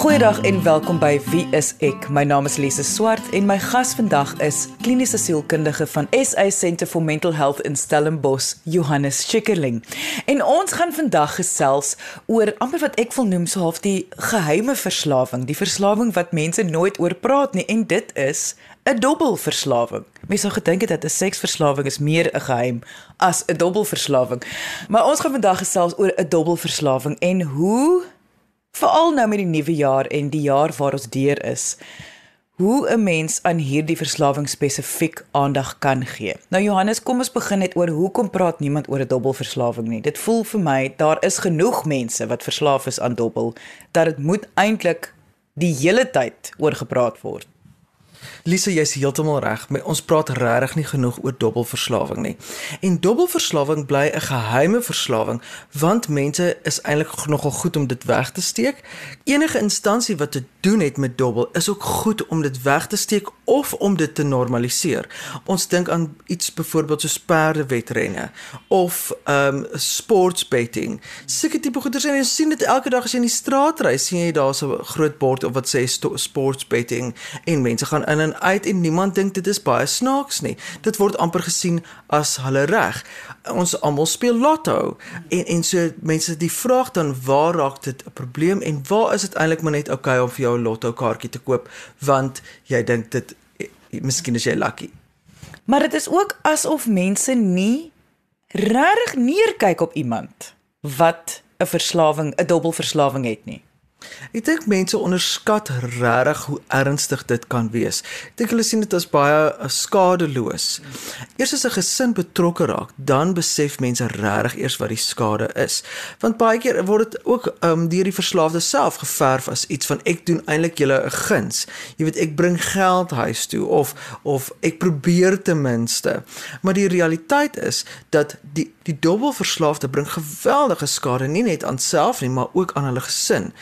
Goeiedag en welkom by Wie is ek? My naam is Lise Swart en my gas vandag is kliniese sielkundige van SA Centre for Mental Health in Stellenbosch, Johannes Schikkerling. En ons gaan vandag gesels oor amper wat ek wil noem so half die geheime verslawing, die verslawing wat mense nooit oor praat nie en dit is 'n dubbelverslawing. Mense sou gedink het dat 'n seksverslawing is meer 'n geheim as 'n dubbelverslawing. Maar ons gaan vandag gesels oor 'n dubbelverslawing en hoe Veral nou met die nuwe jaar en die jaar waar ons deur is. Hoe 'n mens aan hierdie verslawing spesifiek aandag kan gee. Nou Johannes, kom ons begin net oor hoekom praat niemand oor 'n dubbelverslawing nie. Dit voel vir my daar is genoeg mense wat verslaaf is aan dubbel dat dit moet eintlik die hele tyd oor gepraat word. Lisa, jy's heeltemal reg. Ons praat regtig nie genoeg oor dobbelverslawing nie. En dobbelverslawing bly 'n geheime verslawing want mense is eintlik nogal goed om dit weg te steek. Enige instansie wat te doen het met dobbel is ook goed om dit weg te steek of om dit te normaliseer. Ons dink aan iets byvoorbeeld soos perdewedrenne of ehm um, sportsbetting. Sulke tipe goeders en jy sien dit elke dag as jy in die straat ry, sien jy daar so 'n groot bord of wat sê sportsbetting en mense gaan in en uit en niemand dink dit is baie snaaks nie. Dit word amper gesien as hulle reg. Ons almal speel lotto en en so mense die vraag dan waar raak dit 'n probleem en waar is dit eintlik maar net oukei okay om vir jou 'n lotto kaartjie te koop want jy dink dit miskien is jy lucky. Maar dit is ook asof mense nie regtig neerkyk op iemand wat 'n verslawing, 'n dubbelverslawing het nie. Ek dink mense onderskat regtig hoe ernstig dit kan wees. Ek dink hulle sien dit as baie skadeloos. Eers as 'n gesin betrokke raak, dan besef mense regtig eers wat die skade is. Want baie keer word dit ook um, deur die verslaafde self geverf as iets van ek doen eintlik julle 'n guns. Jy weet ek bring geld huis toe of of ek probeer ten minste. Maar die realiteit is dat die die dubbelverslaafde bring geweldige skade nie net aan self nie, maar ook aan hulle gesin.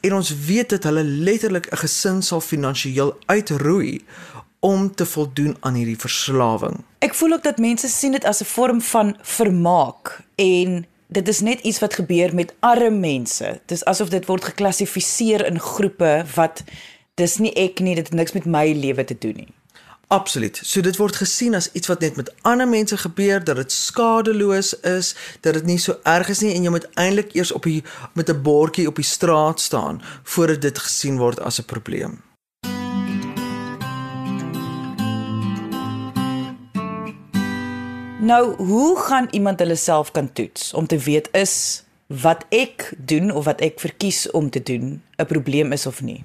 En ons weet dat hulle letterlik 'n gesin sal finansiëel uitroei om te voldoen aan hierdie verslawing. Ek voel ook dat mense sien dit as 'n vorm van vermaak en dit is net iets wat gebeur met arme mense. Dis asof dit word geklassifiseer in groepe wat dis nie ek nie, dit het niks met my lewe te doen nie. Absoluut. So dit word gesien as iets wat net met ander mense gebeur, dat dit skadeloos is, dat dit nie so erg is nie en jy moet eintlik eers op die met 'n bordjie op die straat staan voordat dit gesien word as 'n probleem. Nou, hoe gaan iemand hulle self kan toets om te weet is wat ek doen of wat ek verkies om te doen 'n probleem is of nie?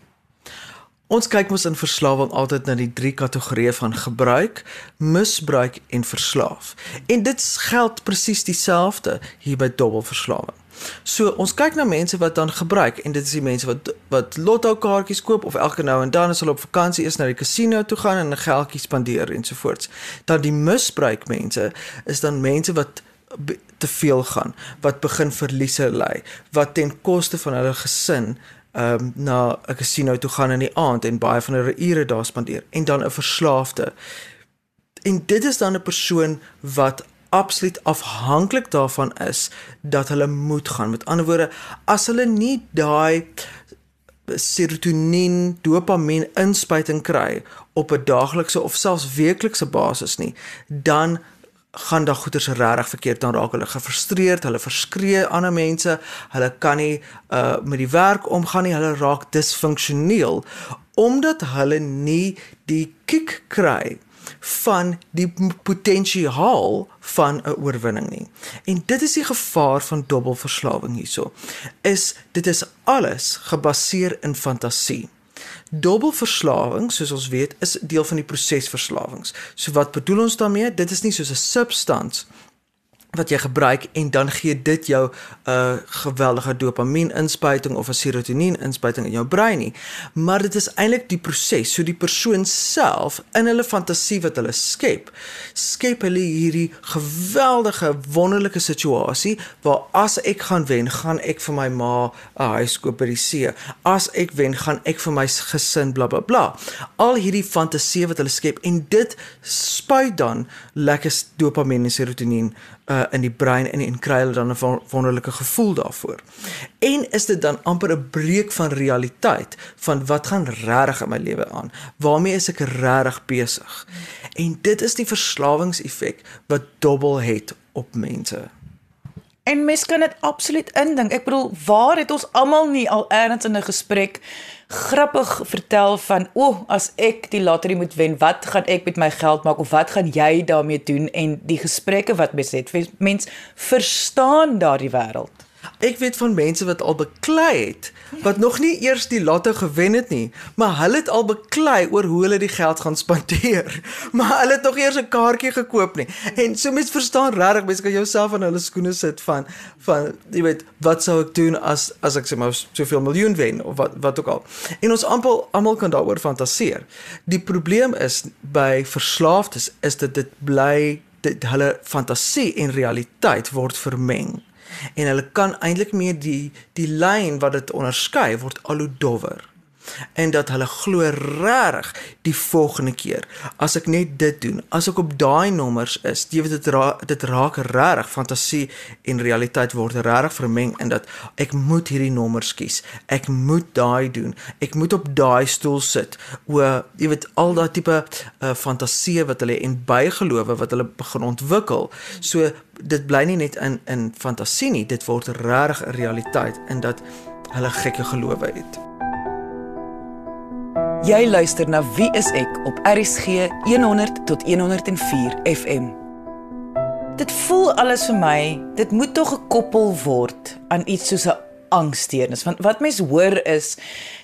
Ons kyk mos in verslawing altyd na die drie kategorieë van gebruik, misbruik en verslaaf. En dit geld presies dieselfde hier by dubbelverslawing. So ons kyk na mense wat dan gebruik en dit is die mense wat wat lotto kaartjies koop of elke nou en dan as hulle op vakansie is na die casino toe gaan en 'n geldjie spandeer ensovoorts. Dan die misbruik mense is dan mense wat te veel gaan, wat begin verliese ly, wat ten koste van hulle gesin ehm um, na 'n casino toe gaan in die aand en baie van hulle ure daar spandeer en dan 'n verslaafde. En dit is dan 'n persoon wat absoluut afhanklik daarvan is dat hulle moet gaan. Met ander woorde, as hulle nie daai serotonien, dopamien inspuiting kry op 'n daaglikse of selfs weeklikse basis nie, dan gaan daar goeters regtig verkeerd dan raak hulle gefrustreerd, hulle verskree ander mense, hulle kan nie uh met die werk omgaan nie, hulle raak disfunksioneel omdat hulle nie die kick kry van die potensiaal van 'n oorwinning nie. En dit is die gevaar van dubbelverslawing hierso. Is dit is alles gebaseer in fantasie. Dobbelverslawing, soos ons weet, is deel van die prosesverslawings. So wat bedoel ons daarmee? Dit is nie soos 'n substans wat jy gebruik en dan gee dit jou 'n uh, geweldige dopamien inspuiting of 'n serotonien inspuiting in jou brein nie. Maar dit is eintlik die proses so die persoon self in hulle fantasie wat hulle skep skep hulle hierdie geweldige wonderlike situasie waar as ek gaan wen gaan ek vir my ma 'n huis koop by die see. As ek wen gaan ek vir my gesin bla bla bla. Al hierdie fantasie wat hulle skep en dit spuit dan lekker dopamien en serotonien uh in die brein en en kry hulle dan 'n wonderlike gevoel daarvoor. En is dit dan amper 'n breek van realiteit van wat gaan regtig in my lewe aan? Waarmee is ek regtig besig? En dit is die verslawingseffek wat dobbel het op mense. En mens kan dit absoluut indink. Ek bedoel, waar het ons almal nie al eers in 'n gesprek grappig vertel van, "O, oh, as ek die lotery moet wen, wat gaan ek met my geld maak of wat gaan jy daarmee doen?" En die gesprekke wat mens het, mens verstaan daardie wêreld. Ek weet van mense wat al beklei het wat nog nie eers die lotte gewen het nie, maar hulle het al beklei oor hoe hulle die geld gaan spandeer. Maar hulle het nog eers 'n kaartjie gekoop nie. En so mense verstaan regtig, mense kan jouself in hulle skoene sit van van jy weet, wat sou ek doen as as ek sê maar soveel miljoen wen of wat wat ook al. En ons almal almal kan daaroor fantasieer. Die probleem is by verslaafdes is dit dit bly dit hulle fantasie en realiteit word vermeng en hulle kan eintlik meer die die lyn wat dit onderskei word al hoe dowwer en dat hulle glo reg die volgende keer. As ek net dit doen as ek op daai nommers is jy weet dit ra dit raak reg fantasie en realiteit word reg vermeng en dat ek moet hierdie nommers kies. Ek moet daai doen. Ek moet op daai stoel sit. O jy weet al daai tipe uh, fantasie wat hulle en bygelowe wat hulle begin ontwikkel. So dit bly nie net in in fantasie nie. Dit word reg realiteit en dat hulle gekke gelowe het Jy luister na Wie is ek op RCG 100 tot 104 FM. Dit voel alles vir my, dit moet tog gekoppel word aan iets soos 'n angsteernis. Want wat mense hoor is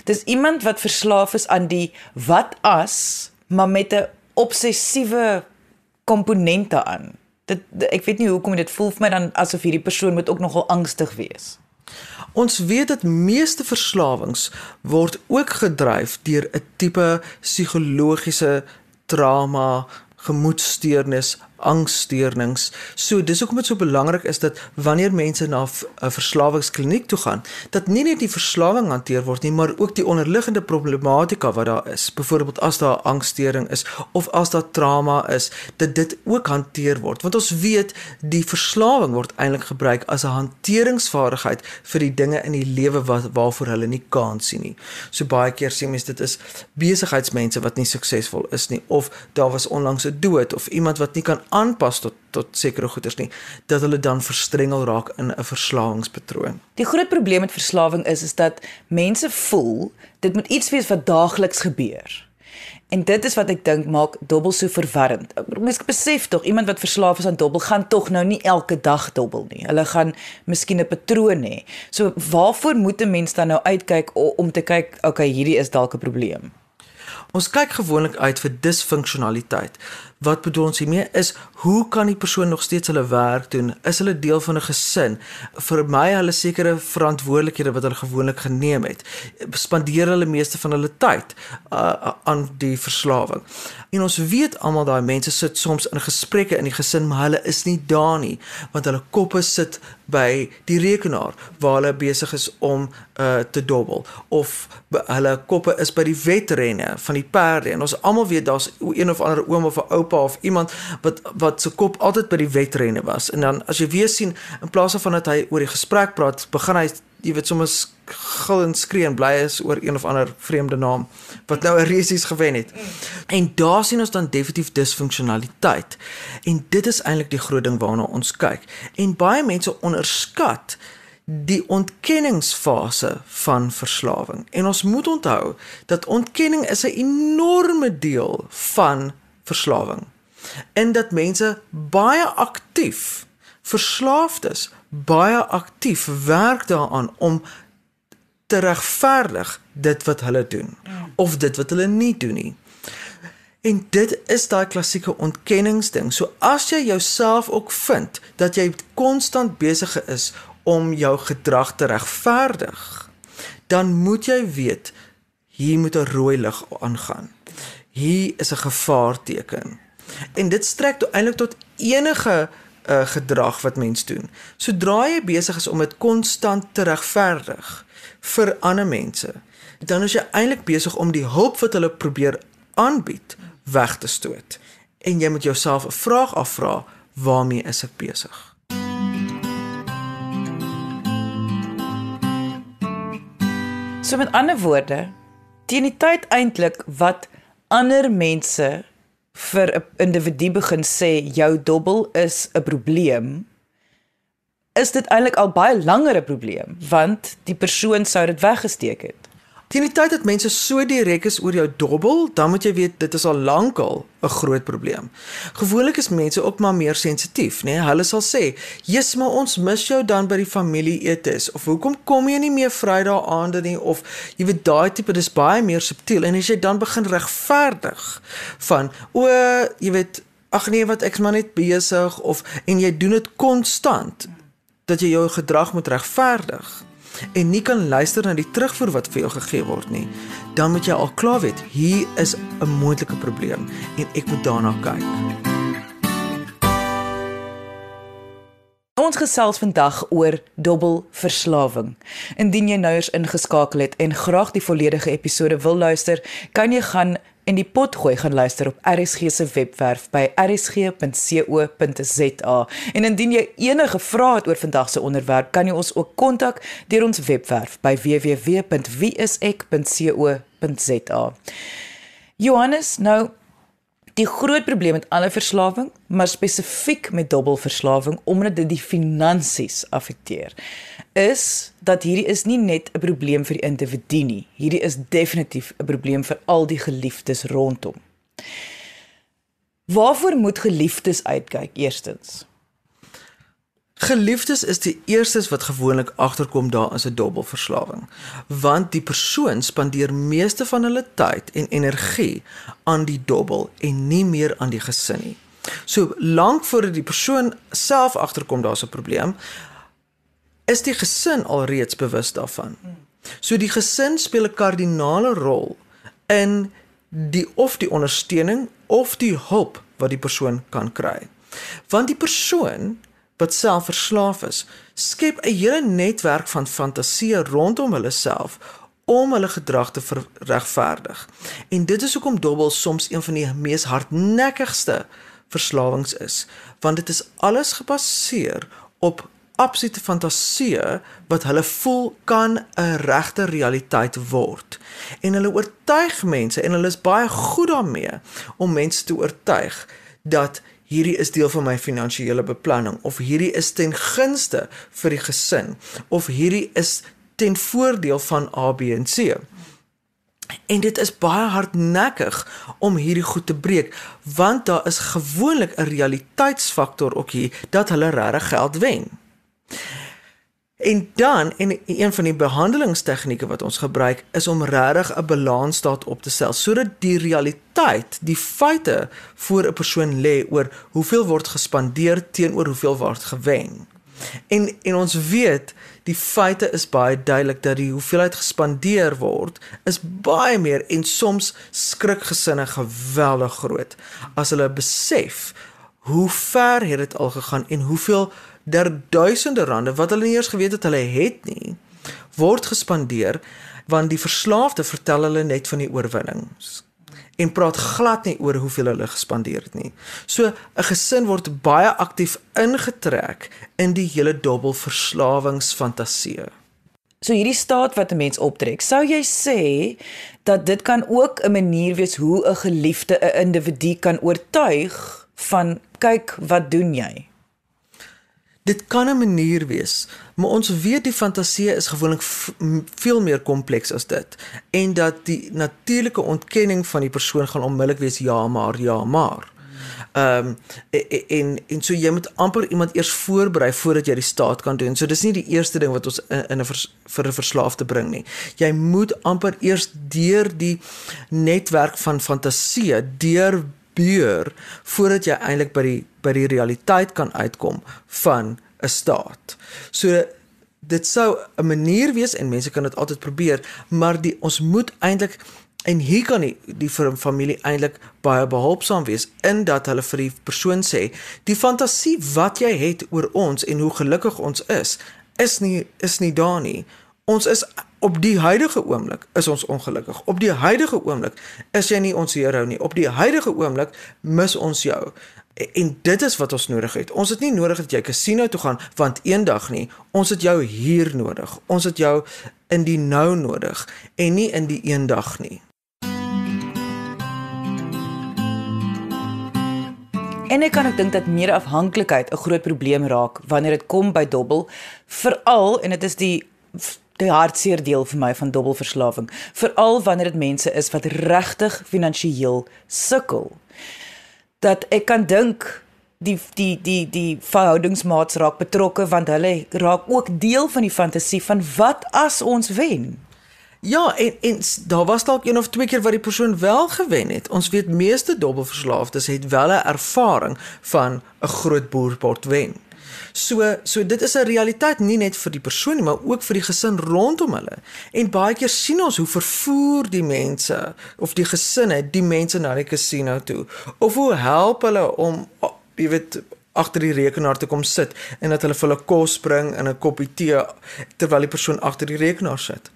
dis iemand wat verslaaf is aan die wat as, maar met 'n obsessiewe komponente aan. Dit ek weet nie hoekom dit voel vir my dan asof hierdie persoon moet ook nogal angstig wees. Ons weet dat meeste verslawings word ook gedryf deur 'n tipe psigologiese trauma, gemoedstoornis, angsstoornings. So dis hoekom dit so belangrik is dat wanneer mense na 'n verslawingskliniek toe gaan, dat nie net die verslawing hanteer word nie, maar ook die onderliggende problematika wat daar is. Byvoorbeeld as daar angsstoring is of as daar trauma is, dat dit ook hanteer word. Want ons weet die verslawing word eintlik gebruik as 'n hanteringsvaardigheid vir die dinge in die lewe wat waarvoor hulle nie kans sien nie. So baie keer sien mense dit is besigheidsmense wat nie suksesvol is nie of daar was onlangs 'n dood of iemand wat nie kan aanpas tot tot sekere goeders nie dat hulle dan verstrengel raak in 'n verslawingspatroon. Die groot probleem met verslawing is is dat mense voel dit moet iets wees wat daagliks gebeur. En dit is wat ek dink maak dobbel so verwarrend. Mens besef tog iemand wat verslaaf is aan dobbel gaan tog nou nie elke dag dobbel nie. Hulle gaan miskien 'n patroon hê. So waarvoor moet 'n mens dan nou uitkyk om te kyk, okay, hierdie is dalk 'n probleem. Ons kyk gewoonlik uit vir disfunksionaliteit. Wat bedoel ons hiermee is hoe kan die persoon nog steeds hulle werk doen? Is hulle deel van 'n gesin? Vir my hulle sekere verantwoordelikhede wat hulle gewoonlik geneem het. Spandeer hulle meeste van hulle tyd uh, aan die verslawing. En ons weet almal daai mense sit soms in gesprekke in die gesin, maar hulle is nie daar nie want hulle koppe sit by die rekenaar waar hulle besig is om uh, te dobbel of hulle koppe is by die wedrenne van die perde en ons almal weet daar's een of ander oom of 'n oupa of iemand wat wat se kop altyd by die wedrenne was en dan as jy weer sien in plaas van dat hy oor die gesprek praat begin hy jy weet soms gil en skree en bly is oor een of ander vreemde naam wat nou 'n resies gewen het. En daar sien ons dan definitief disfunksionaliteit. En dit is eintlik die groot ding waarna ons kyk. En baie mense onderskat die ontkenningsfase van verslawing. En ons moet onthou dat ontkenning is 'n enorme deel van verslawing. En dat mense baie aktief verslaafdes baie aktief werk daaraan om te regverdig dit wat hulle doen of dit wat hulle nie doen nie. En dit is daai klassieke ontkenningsding. So as jy jouself ook vind dat jy konstant besig is om jou gedrag te regverdig, dan moet jy weet hier moet 'n rooi lig aangaan hier is 'n gevaarteken. En dit strek toe eintlik tot enige uh, gedrag wat mens doen. Sodra jy besig is om dit konstant te regverdig vir ander mense, dan is jy eintlik besig om die hulp wat hulle probeer aanbied weg te stoot. En jy moet jouself 'n vraag afvra, waarmee is ek besig? So met ander woorde, teen die tyd eintlik wat ander mense vir 'n individu begin sê jou dobbel is 'n probleem, is dit eintlik al baie langer 'n probleem want die persoon sou dit weggesteek het. Teen die tyd dat mense so direk is oor jou dobbel, dan moet jy weet dit is al lankal 'n groot probleem. Gewoonlik is mense ook maar meer sensitief, né? Nee? Hulle sal sê, "Jesus, maar ons mis jou dan by die familieetes of hoekom kom jy nie meer Vrydag aande nie?" of jy weet daai tipe dis baie meer subtiel en as jy dan begin regverdig van, "O, jy weet, ag nee, wat ek's maar net besig" of en jy doen dit konstant dat jy jou gedrag moet regverdig en nie kan luister na die terugvoer wat vir jou gegee word nie, dan moet jy al klaar weet, hier is 'n moontlike probleem en ek moet daarna kyk. Ons gesels vandag oor dobbelverslawing. Indien jy nou eens ingeskakel het en graag die volledige episode wil luister, kan jy gaan en die pot gooi gaan luister op RSG se webwerf by rsg.co.za. En indien jy enige vrae het oor vandag se onderwerp, kan jy ons ook kontak deur ons webwerf by www.wieisek.co.za. Johannes, nou Die groot probleem met alle verslawing, maar spesifiek met dubbelverslawing omdat dit die finansies affekteer, is dat hierdie is nie net 'n probleem vir die individu nie. Hierdie is definitief 'n probleem vir al die geliefdes rondom. Waarvoor moet geliefdes uitkyk eerstens? Geliefdes is die eerstes wat gewoonlik agterkom daar is 'n dubbelverslawing, want die persoon spandeer meeste van hulle tyd en energie aan die dubbel en nie meer aan die gesin nie. So lank voordat die persoon self agterkom daar's 'n probleem, is die gesin alreeds bewus daarvan. So die gesin speel 'n kardinale rol in die of die ondersteuning of die hulp wat die persoon kan kry. Want die persoon wat self verslaaf is, skep 'n hele netwerk van fantasieë rondom hulle self om hulle gedrag te regverdig. En dit is hoekom dobbel soms een van die mees hardnekkigste verslawings is, want dit is alles gebaseer op absolute fantasieë wat hulle voel kan 'n regte realiteit word. En hulle oortuig mense en hulle is baie goed daarmee om mense te oortuig dat hierdie is deel van my finansiële beplanning of hierdie is ten gunste vir die gesin of hierdie is ten voordeel van A B en C. En dit is baie hardnekkig om hierdie goed te breek want daar is gewoonlik 'n realiteitsfaktor ook hier dat hulle regtig geld wen. En dan en een van die behandelingstegnieke wat ons gebruik is om regtig 'n balansstaat op te stel sodat die realiteit, die feite voor 'n persoon lê oor hoeveel word gespandeer teenoor hoeveel word gewen. En en ons weet die feite is baie duidelik dat die hoeveelheid gespandeer word is baie meer en soms skrik gesinne geweldig groot as hulle besef hoe ver het dit al gegaan en hoeveel der duisende rande wat hulle nie eers geweet het hulle het nie word gespandeer want die verslaafde vertel hulle net van die oorwinnings en praat glad nie oor hoeveel hulle gespandeer het nie. So 'n gesin word baie aktief ingetrek in die hele dubbel verslawingsfantasie. So hierdie staat wat 'n mens optrek, sou jy sê dat dit kan ook 'n manier wees hoe 'n geliefde 'n individu kan oortuig van kyk wat doen jy? Dit kan 'n manier wees, maar ons weet die fantasie is gewoonlik veel meer kompleks as dit en dat die natuurlike ontkenning van die persoon gaan onmiddellik wees ja maar ja maar. Ehm um, en en so jy moet amper iemand eers voorberei voordat jy die staat kan doen. So dis nie die eerste ding wat ons in, 'n vers, vir 'n verslaafde bring nie. Jy moet amper eers deur die netwerk van fantasie, deur beur voordat jy eintlik by die by die realiteit kan uitkom van 'n staat. So dit sou 'n manier wees en mense kan dit altyd probeer, maar die ons moet eintlik en hier kan die, die familie eintlik baie behulpsaam wees in dat hulle vir die persoon sê die fantasie wat jy het oor ons en hoe gelukkig ons is is nie is nie daar nie Ons is op die huidige oomblik is ons ongelukkig. Op die huidige oomblik is jy nie ons hero nie. Op die huidige oomblik mis ons jou. En dit is wat ons nodig het. Ons het nie nodig dat jy casino toe gaan want eendag nie. Ons het jou hier nodig. Ons het jou in die nou nodig en nie in die eendag nie. En ek kan ook dink dat meer afhanklikheid 'n groot probleem raak wanneer dit kom by dobbel, veral en dit is die die hartseer deel vir my van dobbelverslawing, veral wanneer dit mense is wat regtig finansiëel sukkel. Dat ek kan dink die die die die verhoudingsmaats raak betrokke want hulle raak ook deel van die fantasie van wat as ons wen. Ja, en en daar was dalk een of twee keer wat die persoon wel gewen het. Ons weet meeste dobbelverslaafdes het wel 'n ervaring van 'n groot boerpot wen. So so dit is 'n realiteit nie net vir die persoon nie, maar ook vir die gesin rondom hulle. En baie keer sien ons hoe vervoer die mense of die gesinne die mense na die casino toe. Of hoe help hulle om jy weet agter die rekenaar te kom sit en dat hulle vir hulle kos bring in 'n koppie tee terwyl die persoon agter die rekenaar sit.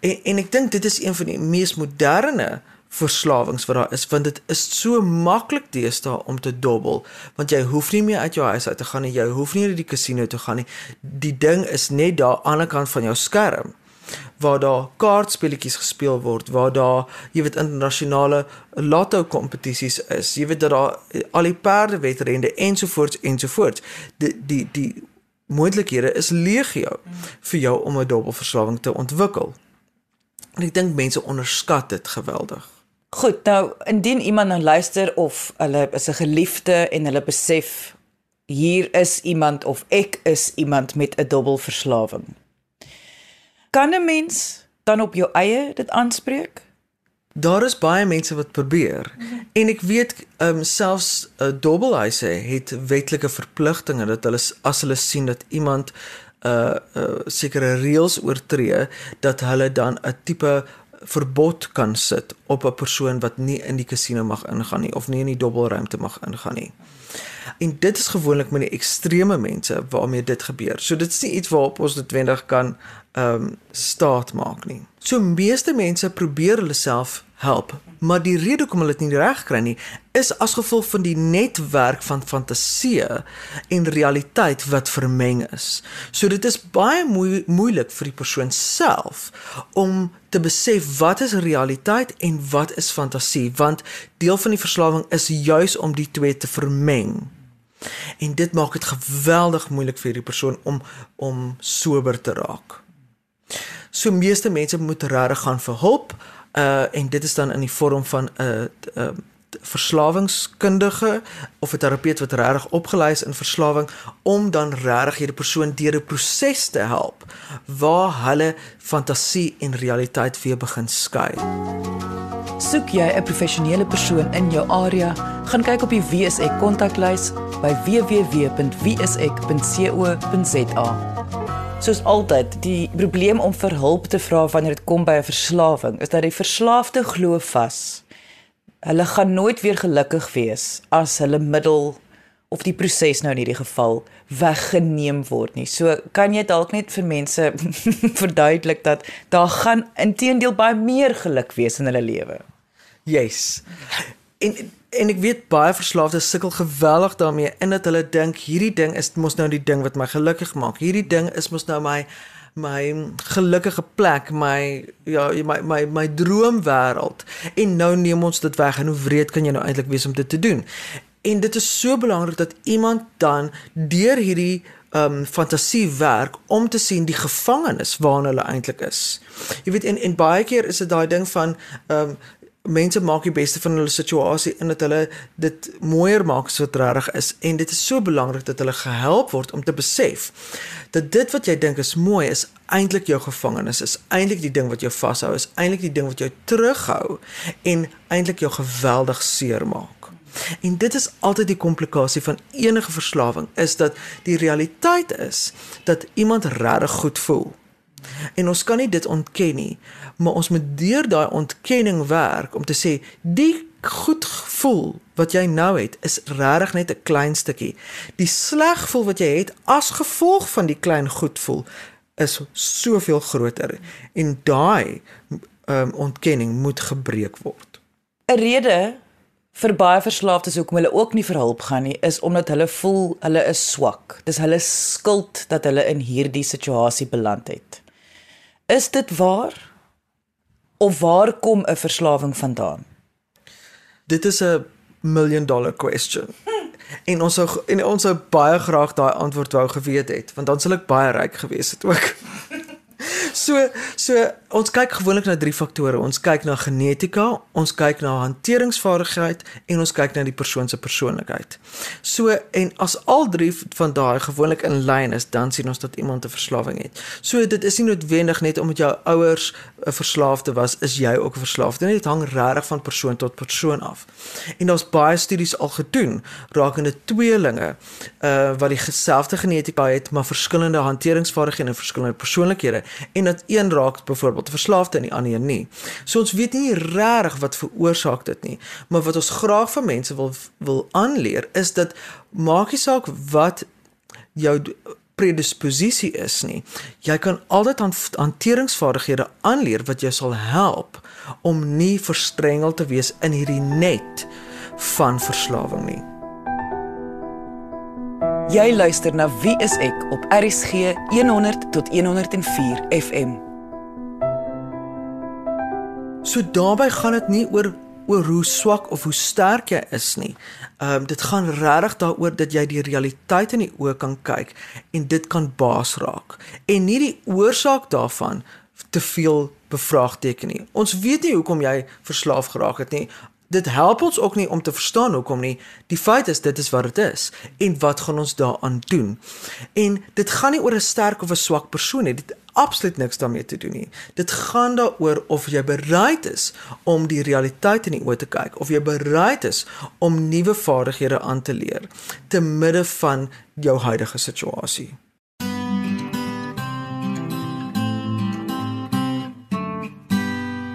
En en ek dink dit is een van die mees moderne verslawings wat daar is want dit is so maklik deesdae om te dobbel want jy hoef nie meer uit jou huis uit te gaan nie jy hoef nie na die kasino te gaan nie die ding is net daar aan die ander kant van jou skerm waar daar kaartspeletjies gespeel word waar daar jy weet internasionale lotto kompetisies is jy weet dat daar al die perde wedrenne ensovoorts ensovoorts die die die moontlikhede is legio vir jou om 'n dobbelverslawing te ontwikkel. En ek dink mense onderskat dit geweldig. Goed, nou indien iemand nou luister of hulle is 'n geliefde en hulle besef hier is iemand of ek is iemand met 'n dobbelverslawing. Kan 'n mens dan op jou eie dit aanspreek? Daar is baie mense wat probeer en ek weet um, selfs 'n uh, dobbelhuise het wetlike verpligtinge dat hulle as hulle sien dat iemand 'n uh, uh, sekere reëls oortree dat hulle dan 'n tipe verbod kan sit op 'n persoon wat nie in die kasino mag ingaan nie of nie in die dobbelruimte mag ingaan nie. En dit is gewoonlik met die ekstreme mense waarmee dit gebeur. So dit is nie iets waarop ons noodwendig kan ehm um, staat maak nie. So meeste mense probeer hulle self help, maar die rede hoekom hulle dit nie reg kry nie, is as gevolg van die netwerk van fantasie en realiteit wat vermeng is. So dit is baie moe moeilik vir die persoon self om te besef wat is realiteit en wat is fantasie, want deel van die verslawing is juis om die twee te vermeng. En dit maak dit geweldig moeilik vir die persoon om om sober te raak. So meeste mense moet regtig gaan vir hulp uh en dit is dan in die vorm van 'n uh, uh, verslawingskundige of 'n terapeut wat regtig opgelei is in verslawing om dan regtig hierdie persoon deur 'n proses te help waar hulle fantasie en realiteit weer begin skei. Soek jy 'n professionele persoon in jou area, gaan kyk op die WSE kontaklys by www.wse.co.za. Soos altyd, die probleem om vir hulp te vra wanneer dit kom by 'n verslawing, is dat die verslaafde glo vas. Hulle gaan nooit weer gelukkig wees as hulle middel of die proses nou in hierdie geval weggeneem word nie. So kan jy dalk net vir mense verduidelik dat daar gaan intedeel baie meer geluk wees in hulle lewe. Yes. En en ek weet baie verslaafdes sukkel geweldig daarmee in dat hulle dink hierdie ding is mos nou die ding wat my gelukkig maak. Hierdie ding is mos nou my my gelukkige plek, my ja, my my my droomwêreld. En nou neem ons dit weg en hoe wreed kan jy nou eintlik wees om dit te doen? En dit is so belangrik dat iemand dan deur hierdie um fantasie werk om te sien die gevangenes waarin hulle eintlik is. Jy weet en en baie keer is dit daai ding van um mense maak die beste van hulle situasie in dat hulle dit mooier maak as wat reg is en dit is so belangrik dat hulle gehelp word om te besef dat dit wat jy dink is mooi is eintlik jou gevangenis is eintlik die ding wat jou vashou is eintlik die ding wat jou terughou en eintlik jou geweldig seermaak. En dit is altyd die komplikasie van enige verslawing is dat die realiteit is dat iemand regtig goed voel. En ons kan nie dit ontken nie, maar ons moet deur daai ontkenning werk om te sê die goed gevoel wat jy nou het is regtig net 'n klein stukkie. Die sleg gevoel wat jy het as gevolg van die klein goed voel is soveel groter en daai um, ontkenning moet gebreek word. 'n Rede vir baie verslaafdes hoekom hulle ook nie vir hulp gaan nie, is omdat hulle voel hulle is swak. Dis hulle skuld dat hulle in hierdie situasie beland het. Is dit waar? Of waar kom 'n verslawing vandaan? Dit is 'n million dollar question. En ons sou en ons sou baie graag daai antwoord wou geweet het, want dan sal ek baie ryk gewees het ook. So so ons kyk gewoonlik na drie faktore. Ons kyk na genetika, ons kyk na hanteringsvaardigheid en ons kyk na die persoon se persoonlikheid. So en as al drie van daai gewoonlik in lyn is, dan sien ons dat iemand 'n verslawing het. So dit is nie noodwendig net omdat jou ouers 'n verslaafde was, is jy ook 'n verslaafde nie. Dit hang regtig van persoon tot persoon af. En daar's baie studies al gedoen rakende tweelinge uh wat dieselfde genetika het, maar verskillende hanteringsvaardighede en verskillende persoonlikhede en dat een raak byvoorbeeld verslaafde en die ander nie. So ons weet nie regtig wat veroorsaak dit nie, maar wat ons graag vir mense wil wil aanleer is dat maak nie saak wat jou predisposisie is nie. Jy kan altyd aan hanteringsvaardighede aanleer wat jou sal help om nie verstrengel te wees in hierdie net van verslawing nie. Jy luister na Wie is ek op RCG 100 tot 104 FM. So daarbey gaan dit nie oor oor hoe swak of hoe sterk jy is nie. Ehm um, dit gaan regtig daaroor dat jy die realiteit in die oë kan kyk en dit kan baas raak en nie die oorsaak daarvan te veel bevraagteken nie. Ons weet nie hoekom jy verslaaf geraak het nie dit help ons ook nie om te verstaan hoekom nie. Die feit is dit is wat dit is en wat gaan ons daaraan doen? En dit gaan nie oor 'n sterk of 'n swak persoon nie. Dit absoluut niks daarmee te doen nie. Dit gaan daaroor of jy bereid is om die realiteit in die oë te kyk, of jy bereid is om nuwe vaardighede aan te leer te midde van jou huidige situasie.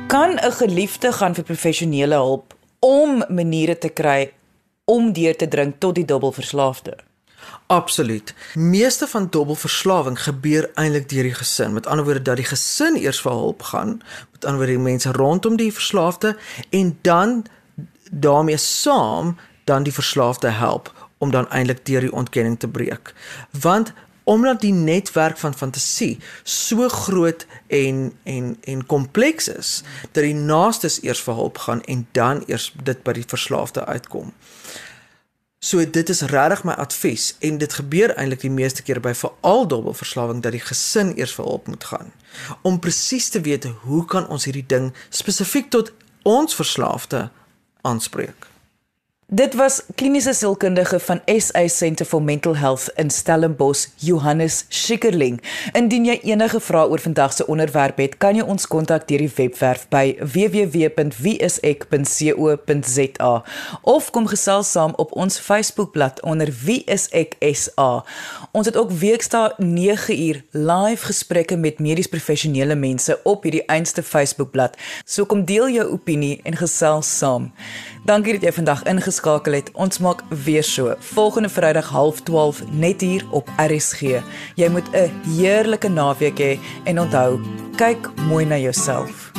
Kan 'n geliefde gaan vir professionele hulp om maniere te kry om deur te drink tot die dubbelverslaafde. Absoluut. Meeste van dubbelverslawing gebeur eintlik deur die gesin. Met ander woorde dat die gesin eers vir hulp gaan, met ander woorde die mense rondom die verslaafde en dan daarmee saam dan die verslaafde help om dan eintlik deur die ontkenning te breek. Want omdat die netwerk van fantasie so groot en en en kompleks is dat die naastes eers vir hulp gaan en dan eers dit by die verslaafde uitkom. So dit is regtig my advies en dit gebeur eintlik die meeste keer by veral dubbelverslawing dat die gesin eers vir hulp moet gaan om presies te weet hoe kan ons hierdie ding spesifiek tot ons verslaafde aanspreek. Dit was kliniese sielkundige van SA Centre for Mental Health in Stellenbosch, Johannes Schikkerling. Indien jy enige vrae oor vandag se onderwerp het, kan jy ons kontak deur die webwerf by www.wieisek.co.za of kom gesels saam op ons Facebookblad onder wieiseksa. Ons het ook weekdae 9uur live gesprekke met medies professionele mense op hierdie einste Facebookblad. So kom deel jou opinie en gesels saam. Dankie dat jy vandag ingeskakel het. Ons maak weer so. Volgende Vrydag 12:30 net hier op RSG. Jy moet 'n heerlike naweek hê en onthou, kyk mooi na jouself.